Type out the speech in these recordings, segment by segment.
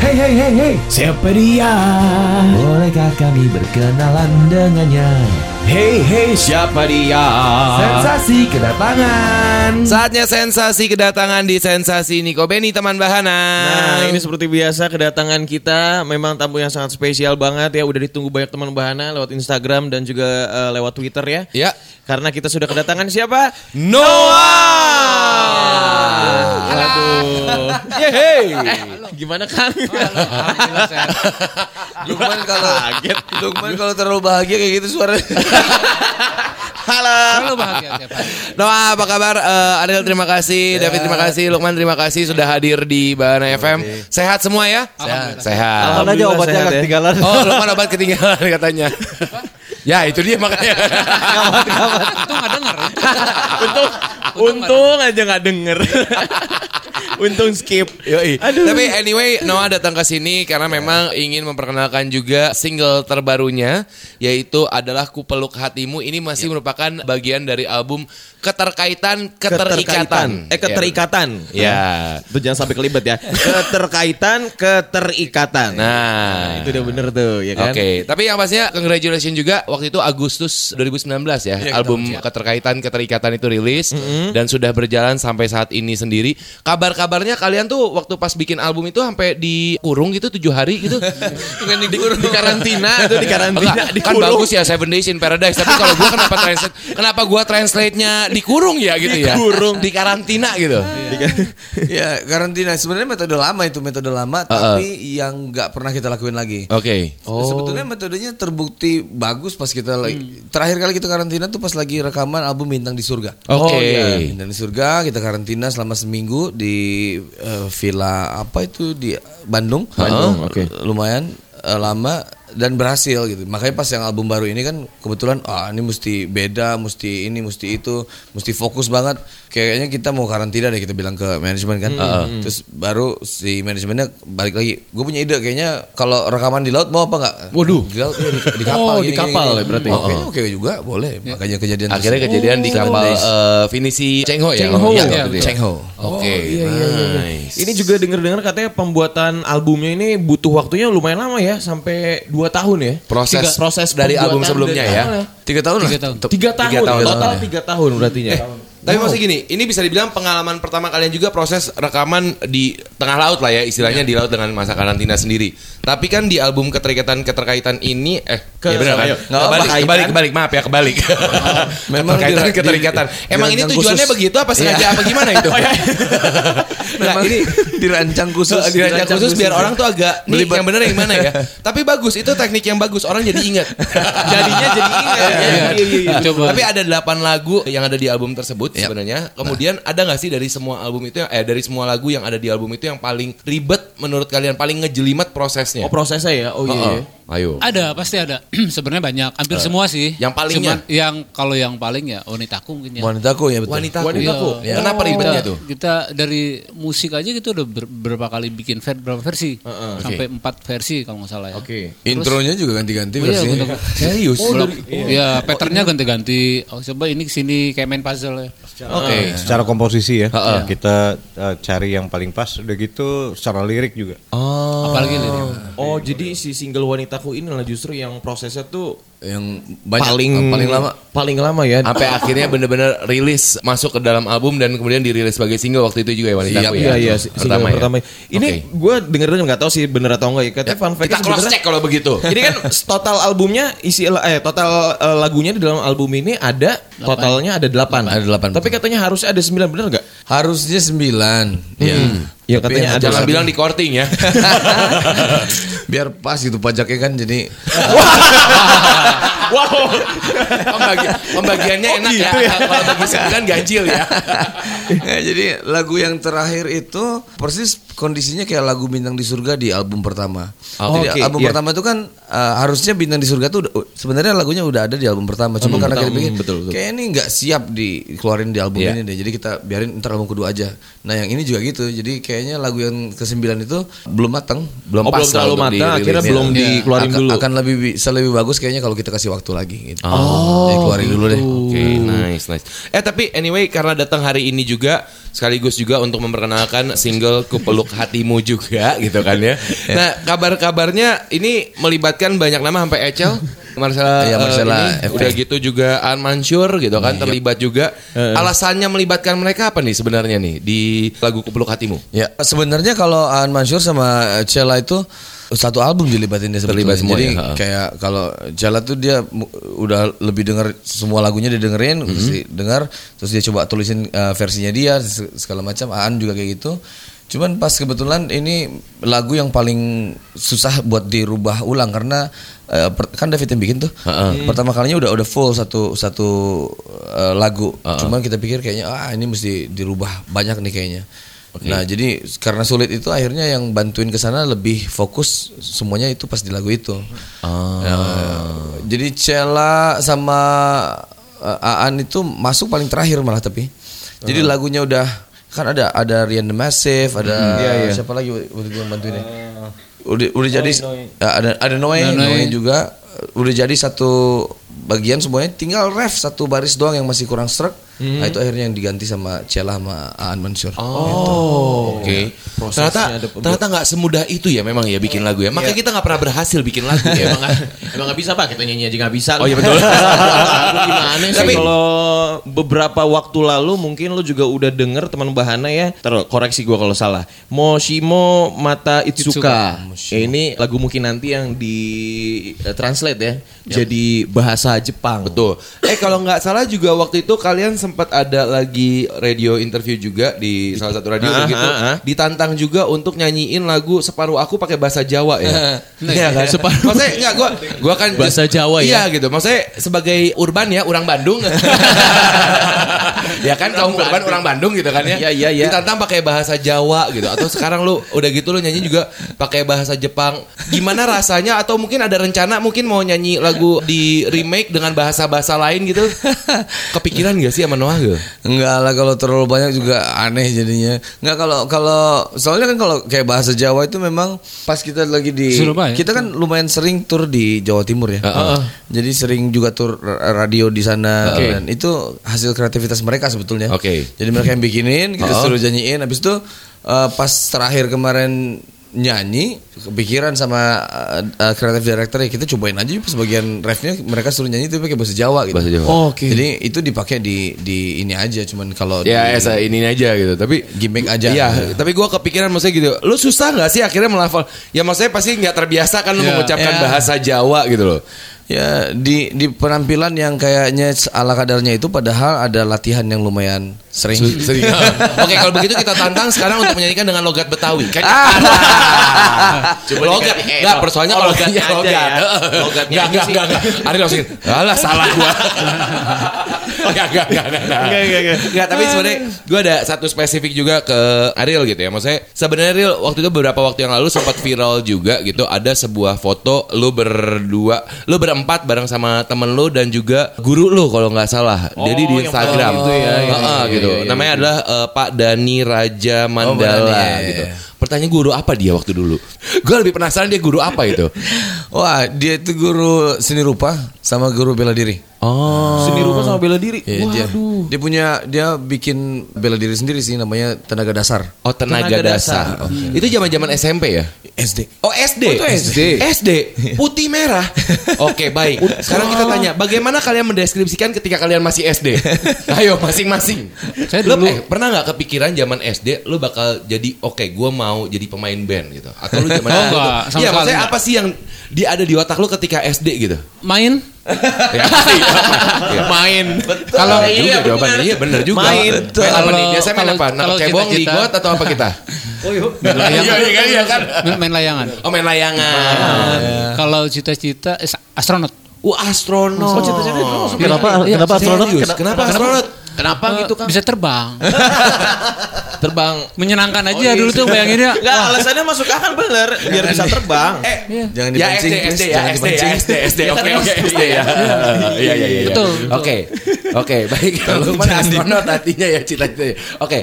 Hey hey hey hey, siapa dia? Bolehkah kami berkenalan dengannya? Hey hey, siapa dia? Sensasi kedatangan. Saatnya sensasi kedatangan di Sensasi Niko Beni teman Bahana. Nah, ini seperti biasa kedatangan kita memang tamu yang sangat spesial banget ya. Udah ditunggu banyak teman Bahana lewat Instagram dan juga eh, lewat Twitter ya. Ya, Karena kita sudah kedatangan siapa? Noah. Aduh. Yeay. Gimana Kang? Lukman kalau Lukman kalau terlalu bahagia kayak gitu suaranya. Halo. Selalu bahagia tiap hari. Noah apa kabar? Eh, Adel terima kasih, David terima kasih, Lukman terima kasih sudah hadir di Bahana FM. Sehat semua ya? Alhamdulillah. Sehat. Alhamdulillah aja obatnya sehat ya. ketinggalan. Oh, Lukman obat ketinggalan katanya. ya, itu dia makanya. Untung nggak denger. ya. Untung untung aja nggak denger. Untung skip. Yoi. Tapi anyway, Noah datang ke sini karena memang ingin memperkenalkan juga single terbarunya yaitu adalah Ku Peluk Hatimu. Ini masih merupakan bagian dari album Keterkaitan Keterikatan. Eh keterikatan. Ya. Itu jangan sampai kelibet ya. Keterkaitan, keterikatan. Nah, itu udah bener tuh ya kan. Oke, tapi yang pastinya congratulations juga waktu itu Agustus 2019 ya, album Keterkaitan Keterikatan itu rilis dan sudah berjalan sampai saat ini sendiri. Kabar-kabarnya kalian tuh waktu pas bikin album itu sampai dikurung gitu tujuh hari gitu. Dikurung. Di karantina itu di karantina. Enggak, kan bagus ya Seven Days in Paradise, tapi kalau gua kenapa translate kenapa gua translate-nya dikurung ya gitu ya? Dikurung. Di karantina gitu. Ya karantina sebenarnya metode lama itu metode lama tapi yang nggak pernah kita lakuin lagi. Oke. Sebetulnya metodenya terbukti bagus pas kita lagi terakhir kali kita karantina tuh pas lagi rekaman album Bintang di Surga. Oke. Bintang di Surga kita karantina selama seminggu di eh, villa apa itu di Bandung. Bandung, oke. Lumayan eh, lama dan berhasil gitu. Makanya pas yang album baru ini kan kebetulan ah ini mesti beda, mesti ini, mesti itu, mesti fokus banget. Kayaknya kita mau karantina deh kita bilang ke manajemen kan. Terus baru si manajemennya balik lagi. Gue punya ide kayaknya kalau rekaman di laut mau apa nggak? Waduh. Di laut iya, di, di kapal. Oh, gini, di kapal gini, ya gini. berarti. Oh, kayaknya oke juga boleh. Makanya kejadian Akhirnya kejadian di Seven kapal days. eh, Finisi Chengho ya. Chengho. kalau nggak Iya, salah. Cheng Ho. Oke. nice. Ini juga denger-dengar katanya pembuatan albumnya ini butuh waktunya lumayan lama ya, sampai 2 tahun ya. proses Tiga- proses dari album sebelumnya dari ya. Tiga tahun Tiga tahun. Tiga tahun, Tiga tahun. total tiga tahun berarti ya. Tapi masih gini, ini bisa dibilang pengalaman pertama kalian juga proses rekaman di tengah laut lah ya, istilahnya di laut dengan masa karantina sendiri. Tapi kan di album keterikatan keterkaitan ini, eh, Ke- ya benar kan? ayo, nggak apa, Kebalik, kaitan. kebalik, kebalik, maaf ya kebalik. Memang keterkaitan dira- keterikatan. di- Emang ini dirancang tujuannya khusus. begitu apa sengaja apa gimana itu? Memang ini dirancang khusus. dirancang khusus biar orang tuh agak nih yang bener yang mana ya. Tapi bagus itu teknik yang bagus orang jadi ingat. Jadinya jadi ingat. ya. Iya, iya. Coba. Tapi ada 8 lagu yang ada di album tersebut sebenarnya. Kemudian ada nggak sih dari semua album itu yang- eh dari semua lagu yang ada di album itu yang paling ribet menurut kalian paling ngejelimet prosesnya? Oh prosesnya ya. Oh iya. Iya. Ayo. Ada pasti ada. Sebenarnya banyak, hampir semua sih. yang palingnya? Cuman yang kalau yang paling ya wanitaku mungkin ya. Wanitaku ya betul. Wanita. Wanitaku. Iya. Kenapa ribetnya tuh? Kita dari musik aja gitu udah ber- berapa kali bikin ver, berapa versi? Sampai empat versi kalau nggak salah ya. Oke. Intronya juga ganti-ganti Oh, iya, versinya. bener. Serius? Belum- ya, patternnya ganti-ganti. Oh, coba ini ke sini kayak main puzzle ya. Oke. Secara komposisi ya, Heeh. kita uh, cari yang paling pas. Udah gitu secara lirik juga. Oh. Apalagi lirik. Oh jadi si single wanitaku ini lah justru yang prosesnya tuh Yang banyak paling paling lama. paling lama ya. Sampai akhirnya bener-bener rilis masuk ke dalam album dan kemudian dirilis sebagai single waktu itu juga ya wanita Iya, ya. Iya iya si- single ya? pertama. Ini Oke. gue denger denger nggak tahu sih bener atau enggak ya. Katanya fun fact kita cross check kalau begitu. Ini kan total albumnya isi eh total eh, lagunya di dalam album ini ada totalnya ada 8. Ada delapan, Tapi katanya harus ada 9 bener enggak? Harusnya sembilan. Ya. Ya Tapi katanya yang ada. Jangan bilang di korting ya. Biar pas gitu pajaknya kan jadi Wow. Pembagi, pembagiannya enak ya. Kalau bagi sembilan ganjil ya. Ya, jadi lagu yang terakhir itu persis kondisinya kayak lagu Bintang di Surga di album pertama. Oh, jadi oke, album iya. pertama itu kan uh, harusnya Bintang di Surga tuh udah- sebenarnya lagunya udah ada di album pertama. Cuma karena kita pikir betul, betul. kayak ini nggak siap dikeluarin di album Iya. ini deh. Jadi kita biarin ntar album kedua aja. Nah yang ini juga gitu. Jadi kayaknya lagu yang kesembilan itu belum matang, belum Oh, pas belum terlalu matang, akhirnya Iya. belum dikeluarin akan, dulu. Akan lebih bisa lebih bagus kayaknya kalau kita kasih waktu lagi gitu. Jadi keluarin dulu deh. Oke, nice, nice. Eh tapi anyway karena datang hari ini juga sekaligus juga untuk memperkenalkan single Kupeluk Hatimu juga gitu kan ya. Nah, kabar-kabarnya ini melibatkan banyak nama sampai Ecel, Marcella, eh, Marcella, ini, FP. udah gitu juga An Mansur gitu kan terlibat juga. Alasannya melibatkan mereka apa nih sebenarnya nih di lagu Kupeluk Hatimu? Ya, sebenarnya kalau Aan Mansur sama Cella itu satu album dilibatin dia sebetulnya. Terlibat semua Jadi ya, kayak kalau Cella tuh dia udah lebih denger semua lagunya didengerin, terus Mhm. dia dengar, terus dia coba tulisin uh, versinya dia se- segala macam. Aan juga kayak gitu. Cuman pas kebetulan ini lagu yang paling susah buat dirubah ulang karena uh, kan David yang bikin tuh. Pertama kalinya udah udah full satu satu uh, lagu. Cuman kita pikir kayaknya ah ini mesti dirubah banyak nih kayaknya. Nah jadi karena sulit itu akhirnya yang bantuin ke sana lebih fokus semuanya itu pas di lagu itu. Ya, jadi Cella sama uh, Aan itu masuk paling terakhir malah tapi. Jadi lagunya udah kan ada ada Rian the Massive, ada siapa lagi waktu itu yang bantuin ya? Udah udah jadi ya, ada ada Noe, Noe juga. Udah jadi satu bagian semuanya tinggal ref satu baris doang yang masih kurang struck. Nah itu akhirnya yang diganti sama Cella sama Aan Mansur. Oh, oke. Ternyata ternyata nggak semudah itu ya memang ya bikin lagu ya. Makanya kita nggak pernah berhasil bikin lagu ya. Emang nggak emang nggak bisa pak kita nyanyi aja nggak bisa. Oh iya betul. Gimana sih? Tapi- kalau beberapa waktu lalu mungkin lu juga udah denger teman bahana ya. Terus koreksi gua kalau salah. Moshimo Mata Itsuka. Ya, ini lagu mungkin nanti yang di eh, translate ya. Jadi bahasa Jepang. Betul. Eh kalau nggak salah juga waktu itu kalian sempat ada lagi radio interview juga di salah satu radio Ah, begitu. ah, ah. Ditantang juga untuk nyanyiin lagu separuh aku pakai bahasa Jawa ya. Iya kan? Separuh. Maksudnya enggak gua gua kan Bahasa Jawa ya? Iya gitu. Maksudnya sebagai urban ya, orang Bandung. ya kan kaum urban orang Bandung gitu kan ya. Iya, iya, iya. Ditantang pakai bahasa Jawa gitu atau sekarang lu udah gitu lu nyanyi juga pakai bahasa Jepang. Gimana rasanya atau mungkin ada rencana mungkin mau nyanyi lagu di remake dengan bahasa-bahasa lain gitu? Kepikiran gak sih sama Noah gitu? Enggak lah kalau terlalu banyak juga aneh jadinya. Enggak kalau kalau soalnya kan kalau kayak bahasa Jawa itu memang pas kita lagi di Surabaya. kita kan lumayan sering tur di Jawa Timur ya. Jadi sering juga tur ra- radio di sana dan itu hasil kreativitas mereka sebetulnya. Oke. Jadi mereka yang bikinin, kita suruh nyanyiin habis itu eh, pas terakhir kemarin nyanyi kepikiran sama uh, uh, creative director ya kita cobain aja pas bagian refnya mereka suruh nyanyi itu pakai bahasa Jawa gitu. Bahasa Jawa. Oke. Jadi itu dipakai di di ini aja cuman kalau Ya, di, esa ini aja gitu. Tapi gimmick aja. Iya, tapi gua kepikiran maksudnya gitu. Lu susah nggak sih akhirnya melafal? Ya maksudnya pasti nggak terbiasa kan lu Iya. mengucapkan Iya. bahasa Jawa gitu loh. Ya di di penampilan yang kayaknya ala kadarnya itu padahal ada latihan yang lumayan sering. Sering. Oke, kalau begitu kita tantang sekarang untuk menyanyikan dengan logat Betawi. Kan Coba logat. Enggak, persoalannya kalau iya, aja ya. Heeh. Logatnya Enggak, enggak, enggak. Ari langsung, alah salah gua. Enggak, enggak, enggak, enggak. Enggak, enggak, enggak. Enggak, tapi sebenarnya gua ada satu spesifik juga ke Ariel gitu ya. Maksudnya sebenarnya Ariel waktu itu beberapa waktu yang lalu sempat viral juga gitu ada sebuah foto lu berdua, lu berempat bareng sama temen lu dan juga guru lu kalau nggak salah. Jadi di yang Instagram foto itu ya, iya, Heeh, iya, gitu. iya, iya, Namanya adalah eh, Pak Dani Raja Mandala Dani, iya, iya, gitu. iya. Pertanyaan guru apa dia waktu dulu? Gue lebih penasaran dia guru apa itu. Wah dia itu guru seni rupa sama guru bela diri. Oh. Seni rupa sama bela diri. Iya, dia, dia punya dia bikin bela diri sendiri sih namanya tenaga dasar. Oh tenaga, Tenaga dasar. Itu zaman-zaman SMP ya? SD. Oh SD. Oh, itu SD. SD. Putih merah. Oke baik. Sekarang kita tanya, bagaimana kalian mendeskripsikan ketika kalian masih SD? Ayo masing-masing. Saya Lu dulu- eh, pernah nggak kepikiran zaman SD lu bakal jadi oke gue mau jadi pemain band gitu? Atau lu zaman Oh, enggak, sama Iya maksudnya enggak. apa sih yang dia ada di otak lu ketika SD gitu? Main Ya, iya. Main. Kalau Iya, juga jawabannya iya bener juga. Main. Main apa nih? Kalau- Biasanya main kalau- apa? Kalau cebong, ligot atau apa kita? main layangan. Iya, iya, iya, kan? Main- layangan. Oh main layangan. Kalau cita-cita eh, astronot. Uh astronot. Oh cita-cita Kenapa? kenapa astronot? Kenapa astronot? Kenapa gitu kan? Bisa terbang. Terbang. Menyenangkan aja dulu tuh bayanginnya. Enggak, alasannya masuk akal bener biar bisa terbang. Eh, Jangan ya dipancing, SD. SD, ya Jangan SD, ya dipancing. SD, SD, oke, oke, SD ya. Iya, iya, iya. Betul, betul. Oke, oke, baik. Kalau astronot artinya ya cita-cita. Oke,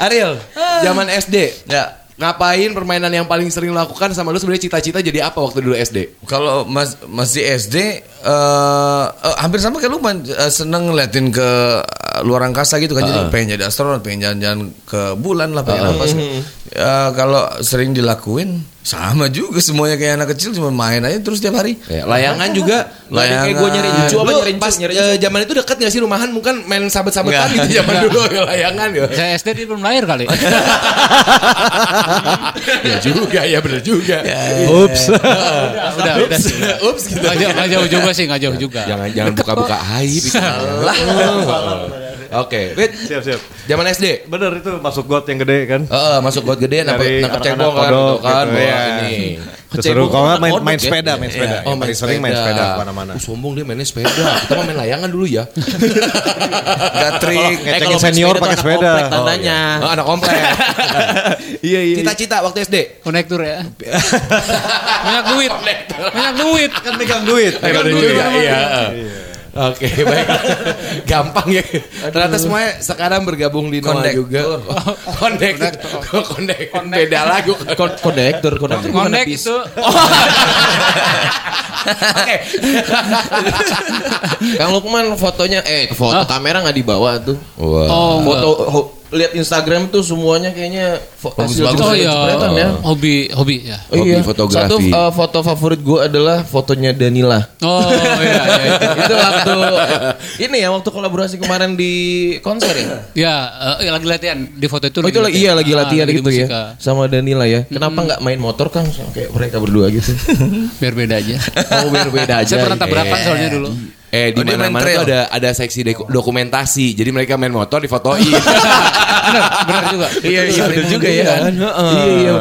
Ariel, zaman SD, Ya. ngapain permainan yang paling sering lakukan sama lu sebenarnya cita-cita jadi apa waktu dulu SD? Kalau mas, masih SD eh eh, hampir sama kayak lu man, eh, seneng ngeliatin ke luar angkasa gitu kan jadi pengen jadi astronot pengen jalan-jalan ke bulan lah pengen apa sih Ya, kalau sering dilakuin sama juga semuanya kayak anak kecil cuma main aja terus tiap hari Ya, layangan juga Layangan. Kayak gue nyari incu apa nyari pas nyari eh, zaman itu deket gak sih rumahan mungkin main sabet-sabetan gitu zaman dulu ya, layangan ya. Saya SD dia belum lahir kali. ya juga ya bener juga. Ups. udah, udah. Ups gitu. Nggak jauh, nggak jauh juga sih, nggak jauh juga. Jangan jangan buka-buka aib. Salah. Oke, Wait, siap siap. zaman SD. Bener itu masuk got yang gede kan. Heeh, masuk got gede nangkep nangkep cebong kan kodok gitu kan. gitu, ya. ini. Itu seru kalau main, main ya? sepeda, main sepeda. Oh, Yang paling sering main sepeda ke mana-mana. Uh, sombong dia mainnya sepeda. Kita mah main layangan dulu ya. Gatrik, Eh, ngecengin kalau main senior pakai sepeda. komplek tandanya. Oh, anak komplek. Iya iya. Cita-cita waktu SD. Konektor ya. Banyak duit. Banyak duit. kan megang duit. Megang duit juga, iya. Oke, baik. Gampang ya. Ternyata semuanya sekarang bergabung di Noah Kondektur. juga. Kondektur. Kondektur. Beda lagu. Kon- Kondektur, kondektur bukan Konek bis. itu. Oke. Kang Lukman fotonya eh foto kamera nggak dibawa tuh. Oh, Foto lihat Instagram tuh semuanya kayaknya fo- hasil Oh iya, jebretan ya. hobi, hobi ya. Oh, Hobi iya. fotografi. Satu uh, foto favorit gue adalah fotonya Danila. Oh iya, iya itu. itu waktu ini ya waktu kolaborasi kemarin di konser ya. Ya, eh, lagi latihan di foto itu. Oh itu lagi iya lagi Ah, latihan lagi gitu ya sama Danila ya. Kenapa nggak main motor Kang Sama kayak mereka berdua gitu? Biar beda aja. Oh biar beda aja. Saya pernah tabrakan Eh. soalnya dulu. Eh di Oh, mana-mana trail. tuh ada ada seksi dokumentasi. Jadi mereka main motor difotoin. Benar, benar juga. Iya iya benar juga ya. Iya iya.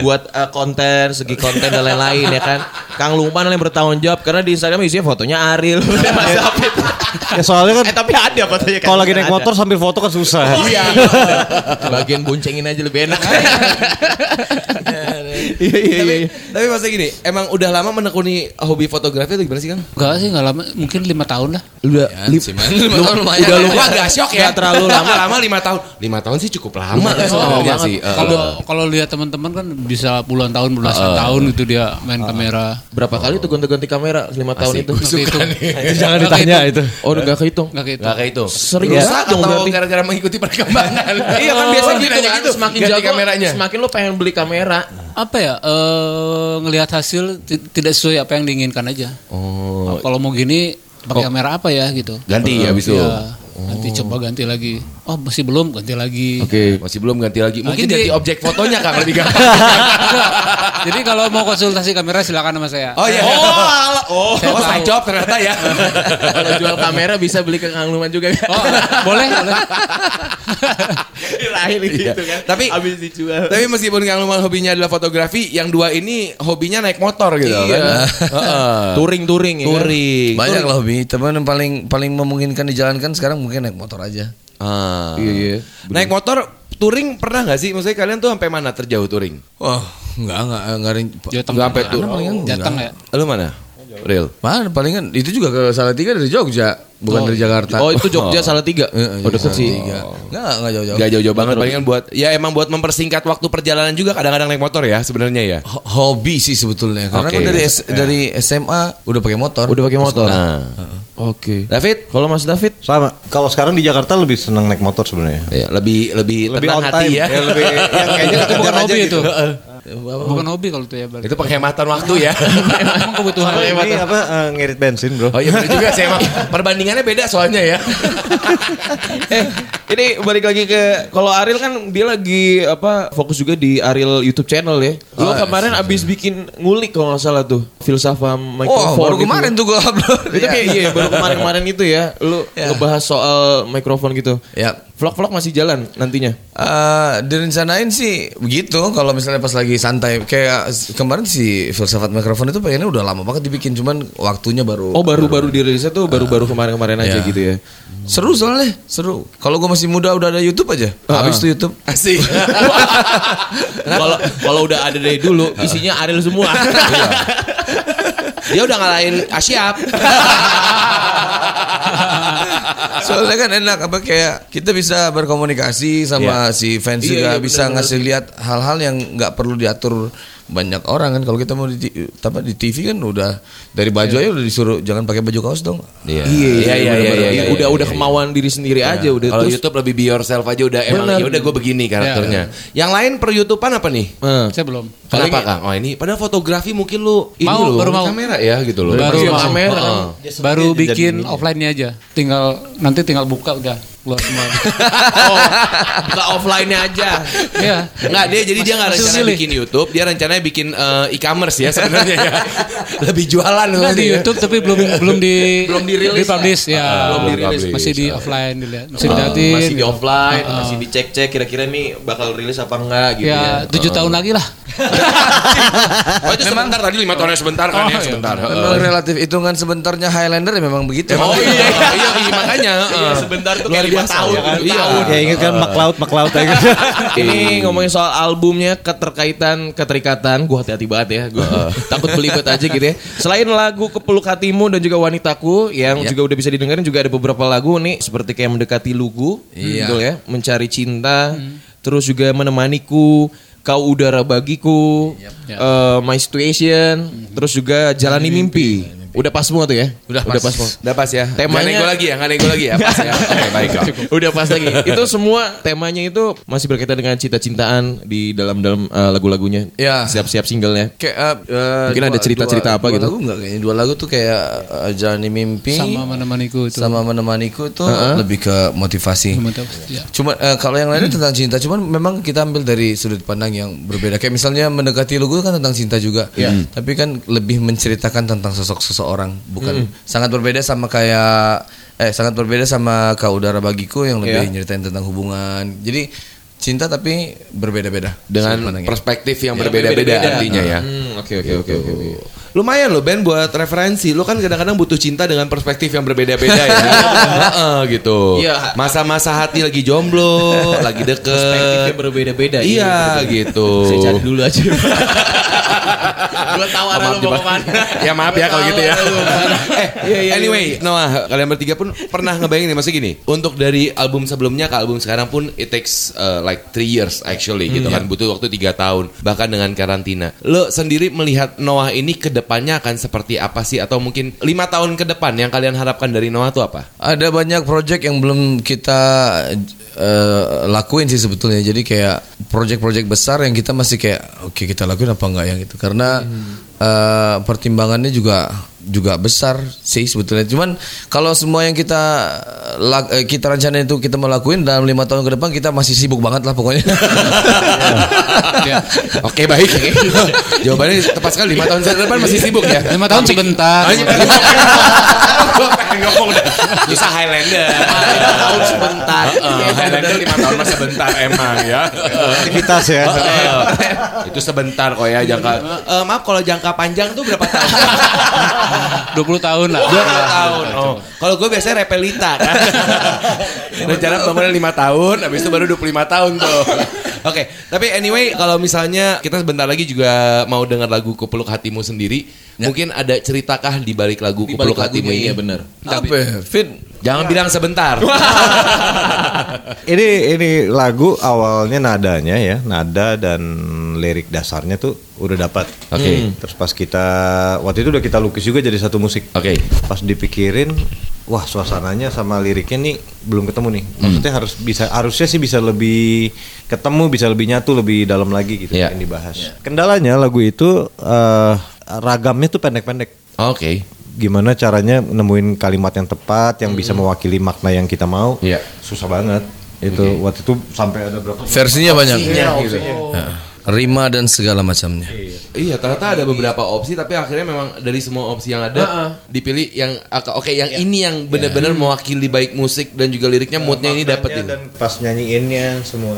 Buat uh, konten, segi konten dan lain-lain ya kan. Kang Lukman yang bertanggung jawab karena di Instagram isinya fotonya. Mas David. Ya soalnya kan eh tapi ada fotonya kan. kalau lagi naik motor sambil foto kan susah. Iya. Bagian boncengin aja lebih enak. Iya iya tapi, iya. tapi maksudnya gini, emang udah lama menekuni hobi fotografi atau gimana sih Kang? Enggak sih, enggak lama. Mungkin lima tahun lah. Udah Ya. Lima tahun lumayan. Udah lupa gak syok ya? Nggak terlalu lama. lama lima tahun. Lima tahun sih cukup lama lah Oh, sebenarnya sih. Eh, Kalau kalau lihat teman-teman kan bisa puluhan tahun, belasan tahun gitu dia main kamera. Berapa kali tuh ganti-ganti kamera selama tahun itu? Kehitung. Jangan ditanya itu. Oh gak kehitung. Nggak kehitung. Gak itu. Serius dong atau gara-gara mengikuti perkembangan. Iya kan biasa gitu nanya kan. Semakin jago kameranya. semakin lo pengen beli kamera. Apa ya? Eh ngelihat hasil ti- tidak sesuai apa yang diinginkan aja. Oh, Kalau mau gini pakai kamera apa ya gitu. ganti ya abis itu. Iya. Nanti coba ganti lagi. Oh masih belum ganti lagi. Oke, masih belum ganti lagi. Nah, Mungkin jadi- ganti objek fotonya Kang lebih gampang. Jadi kalau mau konsultasi kamera silakan sama saya. Oh iya. Oh, oh, oh side job ternyata ya. Kalau jual kamera bisa beli ke Kang Luman juga. Oh, boleh, boleh. Lahir Iya. gitu kan. Tapi Habis dijual. Tapi meskipun Kang Luman hobinya adalah fotografi, yang dua ini hobinya naik motor gitu Iya. kan. Heeh. Touring-touring ya. kan? Touring. Banyak lah hobi, teman yang paling paling memungkinkan dijalankan sekarang mungkin naik motor aja. Ah. Iya, iya. Naik motor touring pernah nggak sih? Maksudnya kalian tuh sampai mana terjauh touring? Wah, enggak enggak enggak Jateng. Nggak sampai tur. Jateng ya. Lu mana? Real. Mana palingan itu juga ke Salatiga dari Jogja, bukan dari Jakarta. Oh itu Jogja salah tiga. Heeh, Oh deket sih. Enggak, enggak jauh-jauh. Gak jauh-jauh banget palingan buat ya emang buat mempersingkat waktu perjalanan juga kadang-kadang naik motor ya sebenarnya ya. Ho- Hobi sih sebetulnya. Karena Oke. kan dari S- dari SMA udah pakai motor. Udah pakai motor. Nah. Oke. David Kalau Mas David Sama. Kalau sekarang di Jakarta lebih senang naik motor sebenarnya. ya, lebih lebih, Lebih tenang hati time. ya. Ya, lebih yang kayaknya Itu bukan hobi gitu. itu. Bukan hobi kalau itu ya. berarti. Itu penghematan waktu ya. Emang kebutuhan. Ini apa eh, ngirit bensin, Bro. Oh iya bener juga sih emang perbandingannya beda soalnya ya. eh ini balik lagi ke kalau Ariel kan dia lagi apa fokus juga di Ariel YouTube channel ya. Lo kemarin abis bikin ngulik kalau nggak salah tuh filsafat Oh, mikrofon. baru gitu. kemarin tuh gua upload. Itu kayak iya baru kemarin-kemarin itu ya. Lu Ya. ngebahas soal mikrofon gitu. Ya. Vlog-vlog masih jalan nantinya. Eh, direncanain sih begitu kalau misalnya pas lagi santai kayak kemarin si filsafat mikrofon itu pengennya udah lama banget dibikin cuman waktunya baru Oh baru-baru dirilisnya tuh baru-baru kemarin-kemarin aja Ya. gitu ya. seru soalnya seru kalau gue masih muda udah ada YouTube aja habis tuh YouTube Asik. Kalau kalau udah ada dari dulu isinya Ariel semua. Dia udah ngalahin Asyap. Soalnya kan enak apa kayak kita bisa berkomunikasi sama si fans Iya, juga iya, bisa benar-benar. ngasih lihat hal-hal yang nggak perlu diatur banyak orang kan kalau kita mau di apa di TV kan udah dari baju aja udah disuruh jangan pakai baju kaos dong. Iya. Iya, iya, iya, iya, iya, iya, udah iya, udah iya. kemauan diri sendiri aja udah Kalau YouTube lebih be yourself aja udah emang ya udah gue begini karakternya. Yang lain per YouTubean apa nih? Eh. Saya belum. Kenapa Kang? Oh ini padahal fotografi mungkin lu ini Mau, lu baru mau. kamera ya gitu loh. Baru kamera. Baru bikin offline-nya aja. Tinggal nanti tinggal buka udah keluar semua. oh, buka offline-nya aja. Iya. Enggak dia jadi dia nggak rencana memilih. bikin YouTube, dia rencananya bikin eh, e-commerce ya sebenarnya ya. Lebih jualan Enggak di ya. YouTube tapi belum belum di Belum dirilis publish ya. belum dirilis. Masih di offline dilihat. Masih dilihatin. masih di offline, Ah. masih dicek-cek kira-kira nih bakal rilis apa enggak gitu ya. Ya tujuh tahun lagi lah. Oh itu sebentar tadi lima tahunnya sebentar kan ya Oh, iya. sebentar. Memang relatif hitungan sebentarnya Highlander ya memang begitu. Oh iya iya iya, iya makanya. heeh. sebentar tuh kayak lima tahun. Iya. Ya ingat kan McCloud ya kan. Ini ngomongin soal albumnya keterkaitan keterikatan, gua hati-hati banget ya, gua takut belibet aja gitu ya. Selain lagu Kepeluk Hatimu dan juga Wanitaku yang juga udah bisa didengarin juga ada beberapa lagu nih. Seperti kayak Mendekati Lugu, Iya. betul ya, Mencari Cinta, terus juga Menemaniku, Kau Udara Bagiku, eh, My Situation, terus juga Jalani Mimpi. Udah pas semua tuh ya? Udah Udah pas. pas semua. Udah pas ya. Temanya- Nggak nego lagi ya, nggak nego lagi ya. Pas ya. Oke baik Kang. Udah pas lagi. itu semua temanya itu masih berkaitan dengan cinta-cintaan di dalam dalam uh, lagu-lagunya. Ya. Siap-siap singlenya. Kayak uh, uh, Mungkin ada dua- cerita-cerita dua- apa dua gitu? Lagu enggak kayaknya dua lagu tuh kayak uh, Jalani Mimpi Sama menemaniku itu. sama menemaniku itu lebih ke motivasi. Ya. Cuma eh, kalau yang lainnya tentang cinta, cuman memang kita ambil dari sudut pandang yang berbeda. Kayak misalnya mendekati lugu kan tentang cinta juga, tapi kan lebih menceritakan tentang sosok seseorang, bukan sangat berbeda sama kayak eh sangat berbeda sama kau udara bagiku yang lebih nyeritain tentang hubungan. Jadi cinta tapi berbeda-beda Dengan perspektif yang berbeda-beda artinya ya. Hmm, oke oke oke oke. Lumayan loh Ben buat referensi. Lu kan kadang-kadang butuh cinta dengan perspektif yang berbeda-beda ya. Heeh, gitu. Iya. Masa-masa hati lagi jomblo, lagi Perspektifnya deket. berbeda-beda. Iya gitu. Saya cari dulu aja. Gua tahu arah lu mau ke mana. ya maaf ya kalau gitu ya. eh, Iya, iya, anyway, Noah, kalian bertiga pun pernah ngebayangin nih, maksudnya gini, untuk dari album sebelumnya ke album sekarang pun it takes uh, like three years actually gitu kan, butuh waktu tiga tahun, bahkan dengan karantina. Lo sendiri melihat Noah ini ke depannya akan seperti apa sih, atau mungkin lima tahun ke depan yang kalian harapkan dari Noah itu apa? Ada banyak project yang belum kita eh, lakuin sih sebetulnya. Jadi kayak project-project besar yang kita masih kayak oke kita lakuin apa enggak yang itu. Karena eh, pertimbangannya juga juga besar sih sebetulnya. Cuman kalau semua yang kita eh, kita rencanain itu kita mau lakuin dalam lima tahun ke depan kita masih sibuk banget lah pokoknya. Ya. Oke baik, jawabannya tepat sekali. Lima tahun ke depan masih sibuk ya. Lima tahun sebentar. Pengen ngomong udah bisa Highlander. Tahun sebentar. Highlander lima tahun masa bentar emang ya. Aktivitas ya. itu sebentar kok ya jangka. Eh, maaf kalau jangka panjang tuh berapa tahun? 20 tahun lah. 20 tahun. Oh, kalau gue biasanya repelita kan. Rencana pembangunan 5 tahun, habis itu baru 25 tahun tuh. Oke, tapi anyway kalau misalnya kita sebentar lagi juga mau dengar lagu Kupeluk Hatimu sendiri, mungkin ada ceritakah di balik lagu Di Kupeluk Hatimu ini? iya benar. Ya? Fit Jangan bilang sebentar. ini ini lagu awalnya nadanya ya, nada dan lirik dasarnya tuh udah dapat. Oke. Terus pas kita waktu itu udah kita lukis juga jadi satu musik. Oke. Pas dipikirin, wah suasananya sama liriknya nih belum ketemu nih. Maksudnya harus bisa harusnya sih bisa lebih ketemu, bisa lebih nyatu, lebih dalam lagi gitu Iya. yang dibahas. Kendalanya lagu itu eh, ragamnya tuh pendek-pendek. Oke. Gimana caranya nemuin kalimat yang tepat yang bisa mewakili makna yang kita mau? Iya. Susah banget. Itu waktu itu sampai ada berapa? versinya banyak. gitu. Ya. Rima dan segala macamnya. Iya, ternyata ada beberapa opsi tapi akhirnya memang dari semua opsi yang ada dipilih yang oke yang ini yang benar-benar mewakili baik musik dan juga liriknya moodnya ini dapat dan pas nyanyiinnya semua.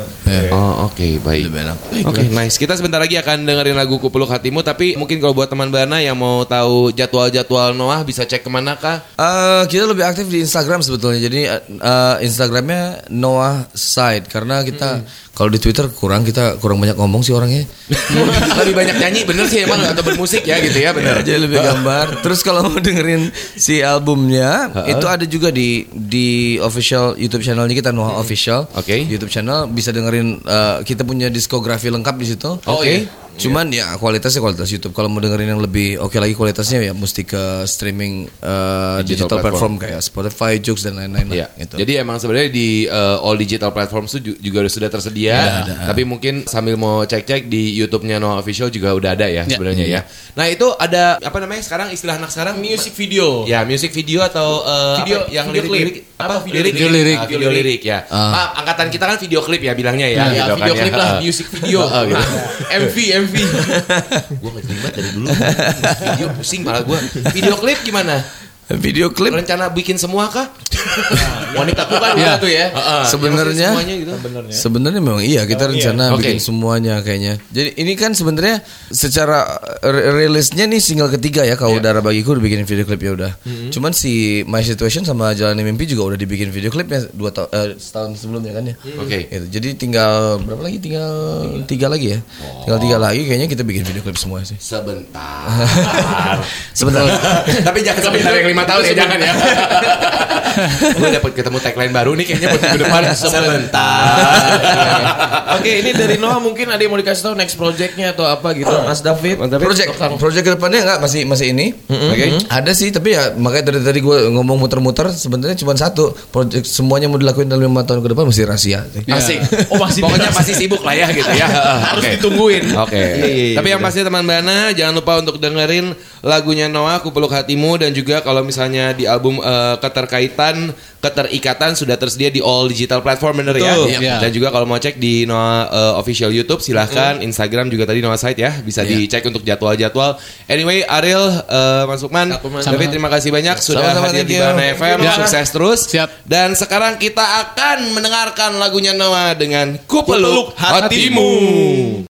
Oh oke baik. Lebih enak. Oke nice. Kita sebentar lagi akan dengerin lagu Kupeluk Hatimu tapi mungkin kalau buat teman Bana yang mau tahu jadwal-jadwal Noah bisa cek ke mana kah? Eh, kita lebih aktif di Instagram sebetulnya. Jadi eh, Instagramnya Noah Side karena kita kalau di Twitter kurang kita kurang banyak ngomong sih. Orangnya. Lebih banyak nyanyi bener sih emang atau bermusik ya gitu ya bener. Jadi lebih gambar. Terus kalau mau dengerin si albumnya itu ada juga di di official YouTube channelnya kita Noah Official. Oke. YouTube channel bisa dengerin eh, kita punya diskografi lengkap di situ. Oke. Cuman ya kualitasnya kualitas YouTube. Kalau mau dengerin yang lebih oke lagi kualitasnya ya mesti ke streaming eh, Digital digital, platform. platform. kayak Spotify, Joox dan lain-lain Iya. lah. Gitu. Jadi emang sebenarnya di uh, all digital platforms itu ju- juga sudah tersedia. Tapi mungkin sambil mau cek-cek di YouTube-nya Noah Official juga udah ada ya sebenarnya ya. Nah, itu ada apa namanya sekarang istilah anak sekarang Music video. Ya, music video atau uh, Video- apa, yang video lirik-lirik apa? Video lirik, klip? Lirik. Ah, video lirik ya. Ah, angkatan kita kan video klip ya bilangnya ya. Ya, gitu video kan klip ya. lah, Ah. music video. Ah, gitu. MV, MV. Gue gak terima dari dulu. video pusing malah gue. Video klip gimana? Video klip Rencana bikin semua kah? Wanita kan Iya. tuh ya. Heeh. Sebenarnya- Ya, maksudnya semuanya gitu. Sebenarnya memang iya kita rencana Oke. bikin semuanya kayaknya. Jadi ini kan sebenarnya secara re- rilisnya nih single ketiga ya kalau udara bagiku udah bikin video klip ya udah. Cuman si My Situation sama Jalani Mimpi juga udah dibikin video klipnya dua tahun eh, setahun sebelumnya kan ya. Oke. Gitu. Jadi tinggal berapa lagi? Tinggal tiga lagi ya. Tinggal tiga lagi kayaknya kita bikin video klip semua sih. Sebentar. Sebentar. Tapi jangan sebentar yang lima tahun ya jangan ya. Gue dapat ketemu tagline baru nih kayaknya buat minggu depan sebentar. Oke, ini dari Noah mungkin ada yang mau dikasih tahu next projectnya atau apa gitu, Mas David. Project project ke depannya enggak masih masih ini. Oke. Ada sih tapi ya makanya dari tadi gue ngomong muter-muter sebenarnya cuma satu. Project semuanya mau dilakuin dalam lima tahun ke depan masih rahasia. sih. Asik. Oh masih pokoknya pasti sibuk lah ya gitu ya. Harus ditungguin. Oke. Tapi yang pasti teman Bana jangan lupa untuk dengerin lagunya Noah Ku Peluk Hatimu dan juga kalau misalnya di album eh, keterkaitan keterikatan sudah tersedia di all digital platform bener ya. Betul. Iya. Dan juga kalau mau cek di Noah eh, official YouTube silahkan Instagram juga tadi Noah site ya bisa dicek untuk jadwal-jadwal. Anyway Ariel Mas Lukman, David terima kasih banyak sudah Sama-sama, hadir di. Bana FM. Ya. Sukses terus. Siap. Dan sekarang kita akan mendengarkan lagunya Noah dengan Ku Peluk Hatimu.